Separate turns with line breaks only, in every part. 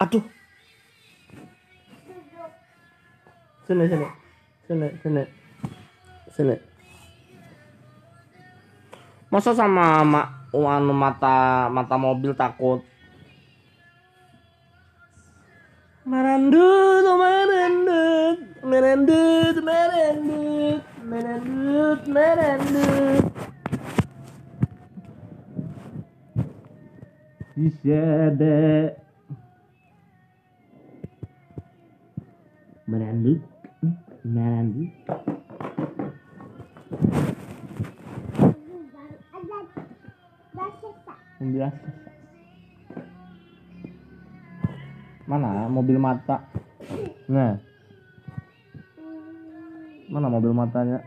Aduh. Sini sini. Sini sini. Sini. Masa sama ma anu mata mata mobil takut? Merendut, merendut, merendut, merendut, merendut, merendut. Isyade. Merendut, merendut. Biasa. Mana mobil mata? Nah. Mana mobil matanya?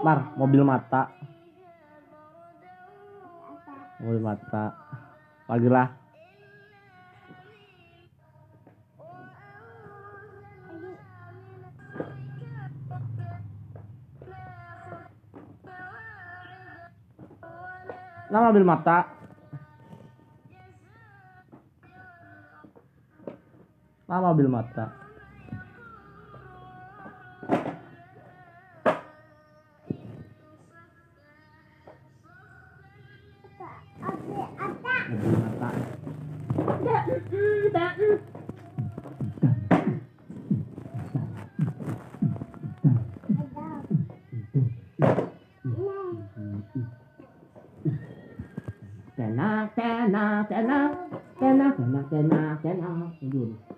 mar, mobil mata, mobil mata, pagilah. Nah mobil mata. Nah mobil mata. 嗯，打嗯，打嗯，打嗯，打嗯，打嗯，打嗯，打嗯，打嗯，打在哪在哪在哪在哪在哪在哪在哪？嗯。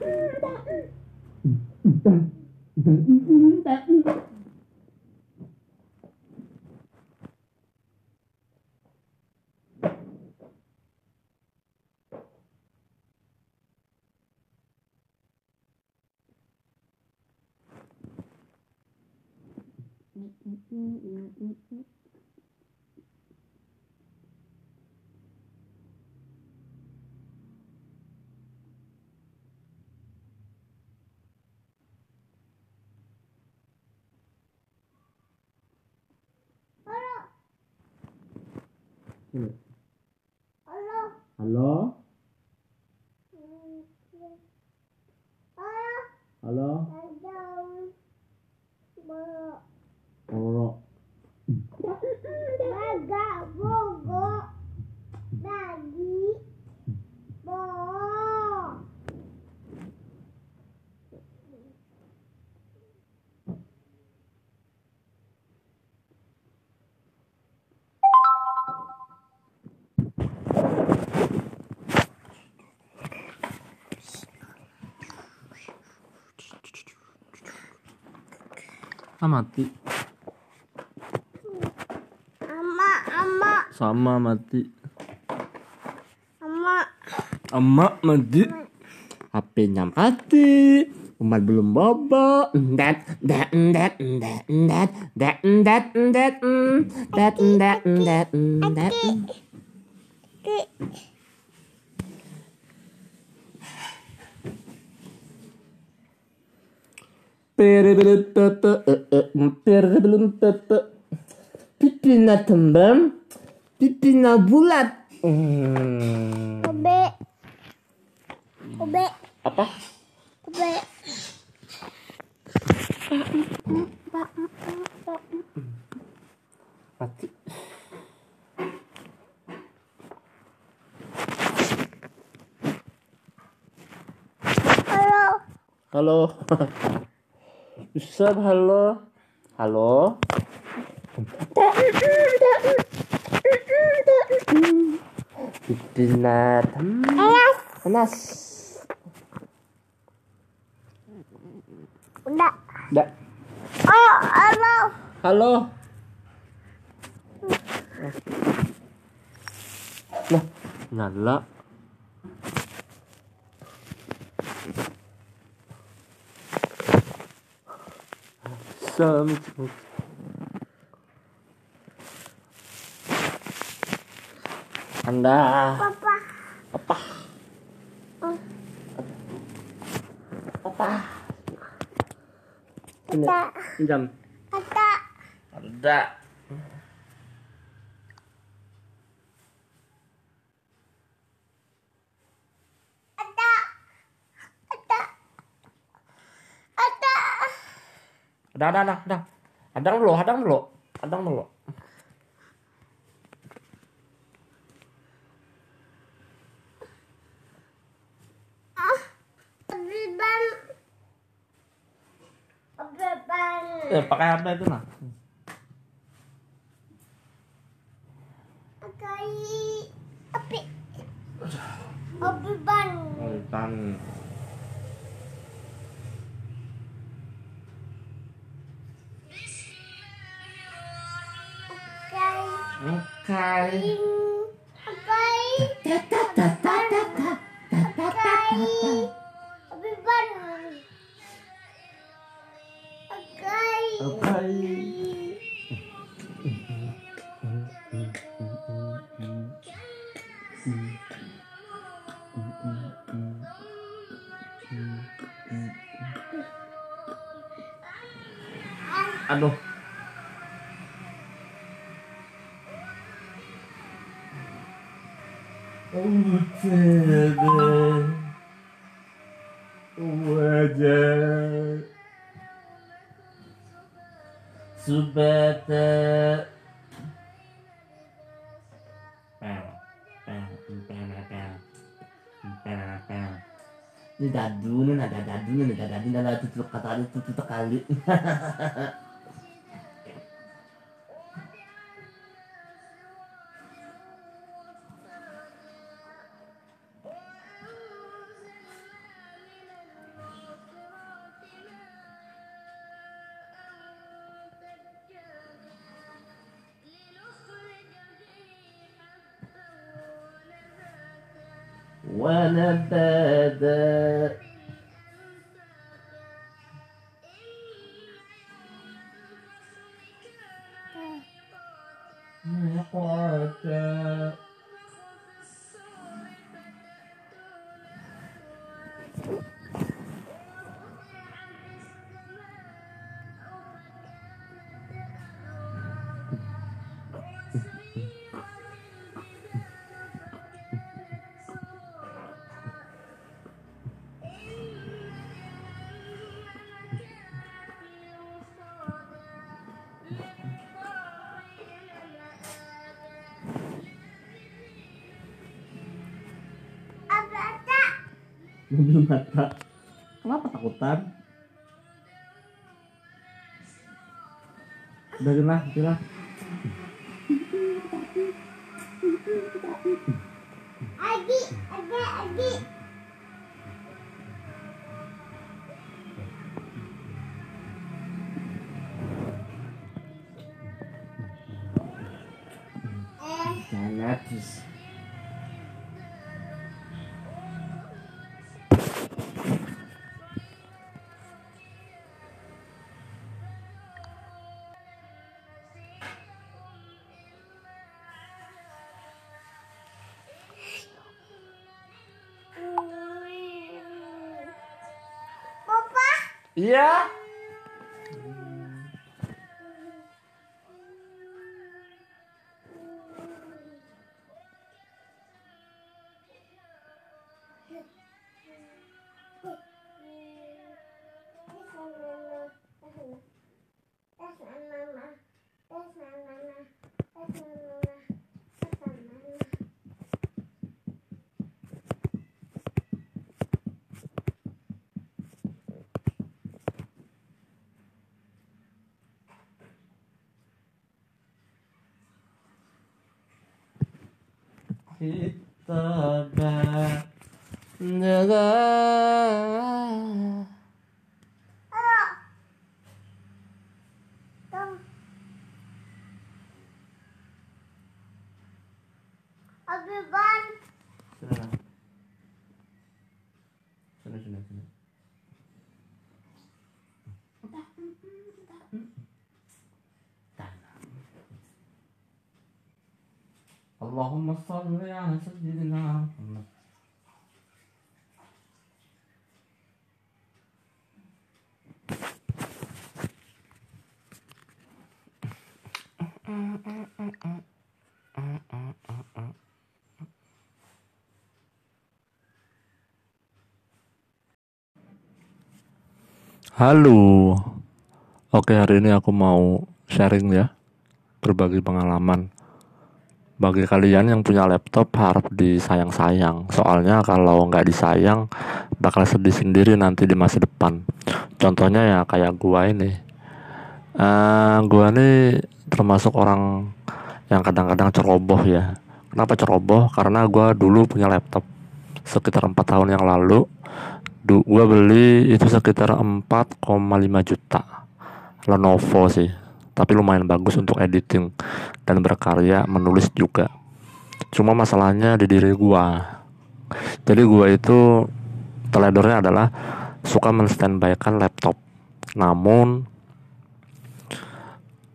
Sini. Halo. Halo Ah mati
Ama, ama,
Sama mati
ama.
Emak mati HP-nya mati Umat belum bobo. Dat dat dat dat dat dat dat dat dat dat dat dat. Pipinya tembem, pipinya bulat.
obe.
Apa?
Obe.
Mati.
Halo.
Halo. Ustaz, halo. Halo. Benar.
Panas.
Panas.
Enggak.
Enggak.
Oh, halo.
Halo. Nah, nyala. something. Anda.
Papa.
Papa. Papa.
Ada.
Jam.
Ada.
Ada.
ada ada ada
ada ada adang ada Adang
ada Beban. Beban.
Eh, pakai apa itu, nah?
Pakai api. Api ban. Api
ban. Aduh. Subata Ini dadu, ini ada dadu, ini ada dadu, ini ada tutup kata ada tutup kali. ونبادا مقعدا
Thank you.
Mobil mata kenapa takutan? Udah jelas jelas.
Adi, ada Adi. Eh,
jangan terus Iya. Kita jaga
Abiban,
Sudah. Sudah, sudah, sudah. Allahumma salli ala sayyidina Muhammad. Halo. Oke, hari ini aku mau sharing ya. Berbagi pengalaman. Bagi kalian yang punya laptop harap disayang-sayang. Soalnya kalau nggak disayang bakal sedih sendiri nanti di masa depan. Contohnya ya kayak gua ini. Eh, gua ini termasuk orang yang kadang-kadang ceroboh ya. Kenapa ceroboh? Karena gua dulu punya laptop sekitar empat tahun yang lalu gua beli itu sekitar 4,5 juta Lenovo sih tapi lumayan bagus untuk editing dan berkarya menulis juga. Cuma masalahnya di diri gua. Jadi gua itu teledornya adalah suka menstandbykan laptop. Namun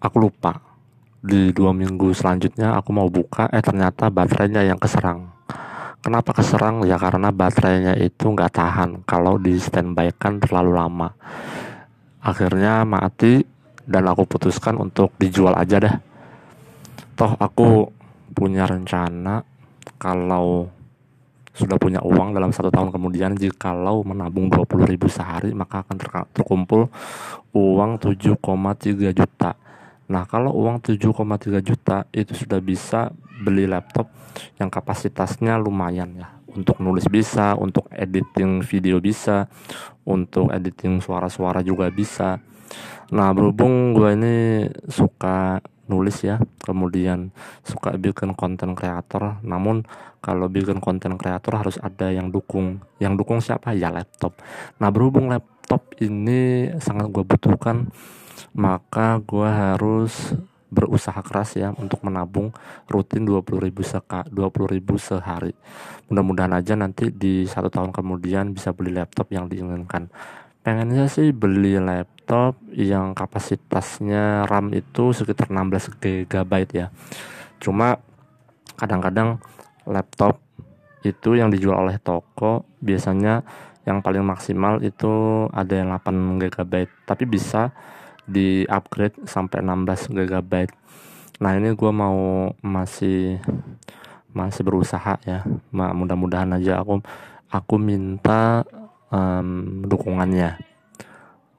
aku lupa. Di dua minggu selanjutnya aku mau buka eh ternyata baterainya yang keserang. Kenapa keserang? Ya karena baterainya itu nggak tahan kalau di standby kan terlalu lama. Akhirnya mati dan aku putuskan untuk dijual aja dah. Toh aku punya rencana kalau sudah punya uang dalam satu tahun kemudian jikalau menabung 20 ribu sehari maka akan terkumpul uang 7,3 juta Nah, kalau uang 7,3 juta itu sudah bisa beli laptop yang kapasitasnya lumayan ya. Untuk nulis bisa, untuk editing video bisa, untuk editing suara-suara juga bisa. Nah, berhubung gue ini suka nulis ya, kemudian suka bikin konten kreator. Namun kalau bikin konten kreator harus ada yang dukung. Yang dukung siapa? Ya laptop. Nah, berhubung laptop ini sangat gue butuhkan maka gue harus berusaha keras ya untuk menabung rutin 20 ribu seka 20 ribu sehari mudah-mudahan aja nanti di satu tahun kemudian bisa beli laptop yang diinginkan pengennya sih beli laptop yang kapasitasnya RAM itu sekitar 16 GB ya. Cuma kadang-kadang laptop itu yang dijual oleh toko biasanya yang paling maksimal itu ada yang 8 GB tapi bisa di upgrade sampai 16 GB nah ini gue mau masih masih berusaha ya. Mudah-mudahan aja aku aku minta um, dukungannya.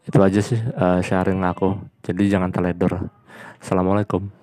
Itu aja sih uh, sharing aku. Jadi jangan teledor. Assalamualaikum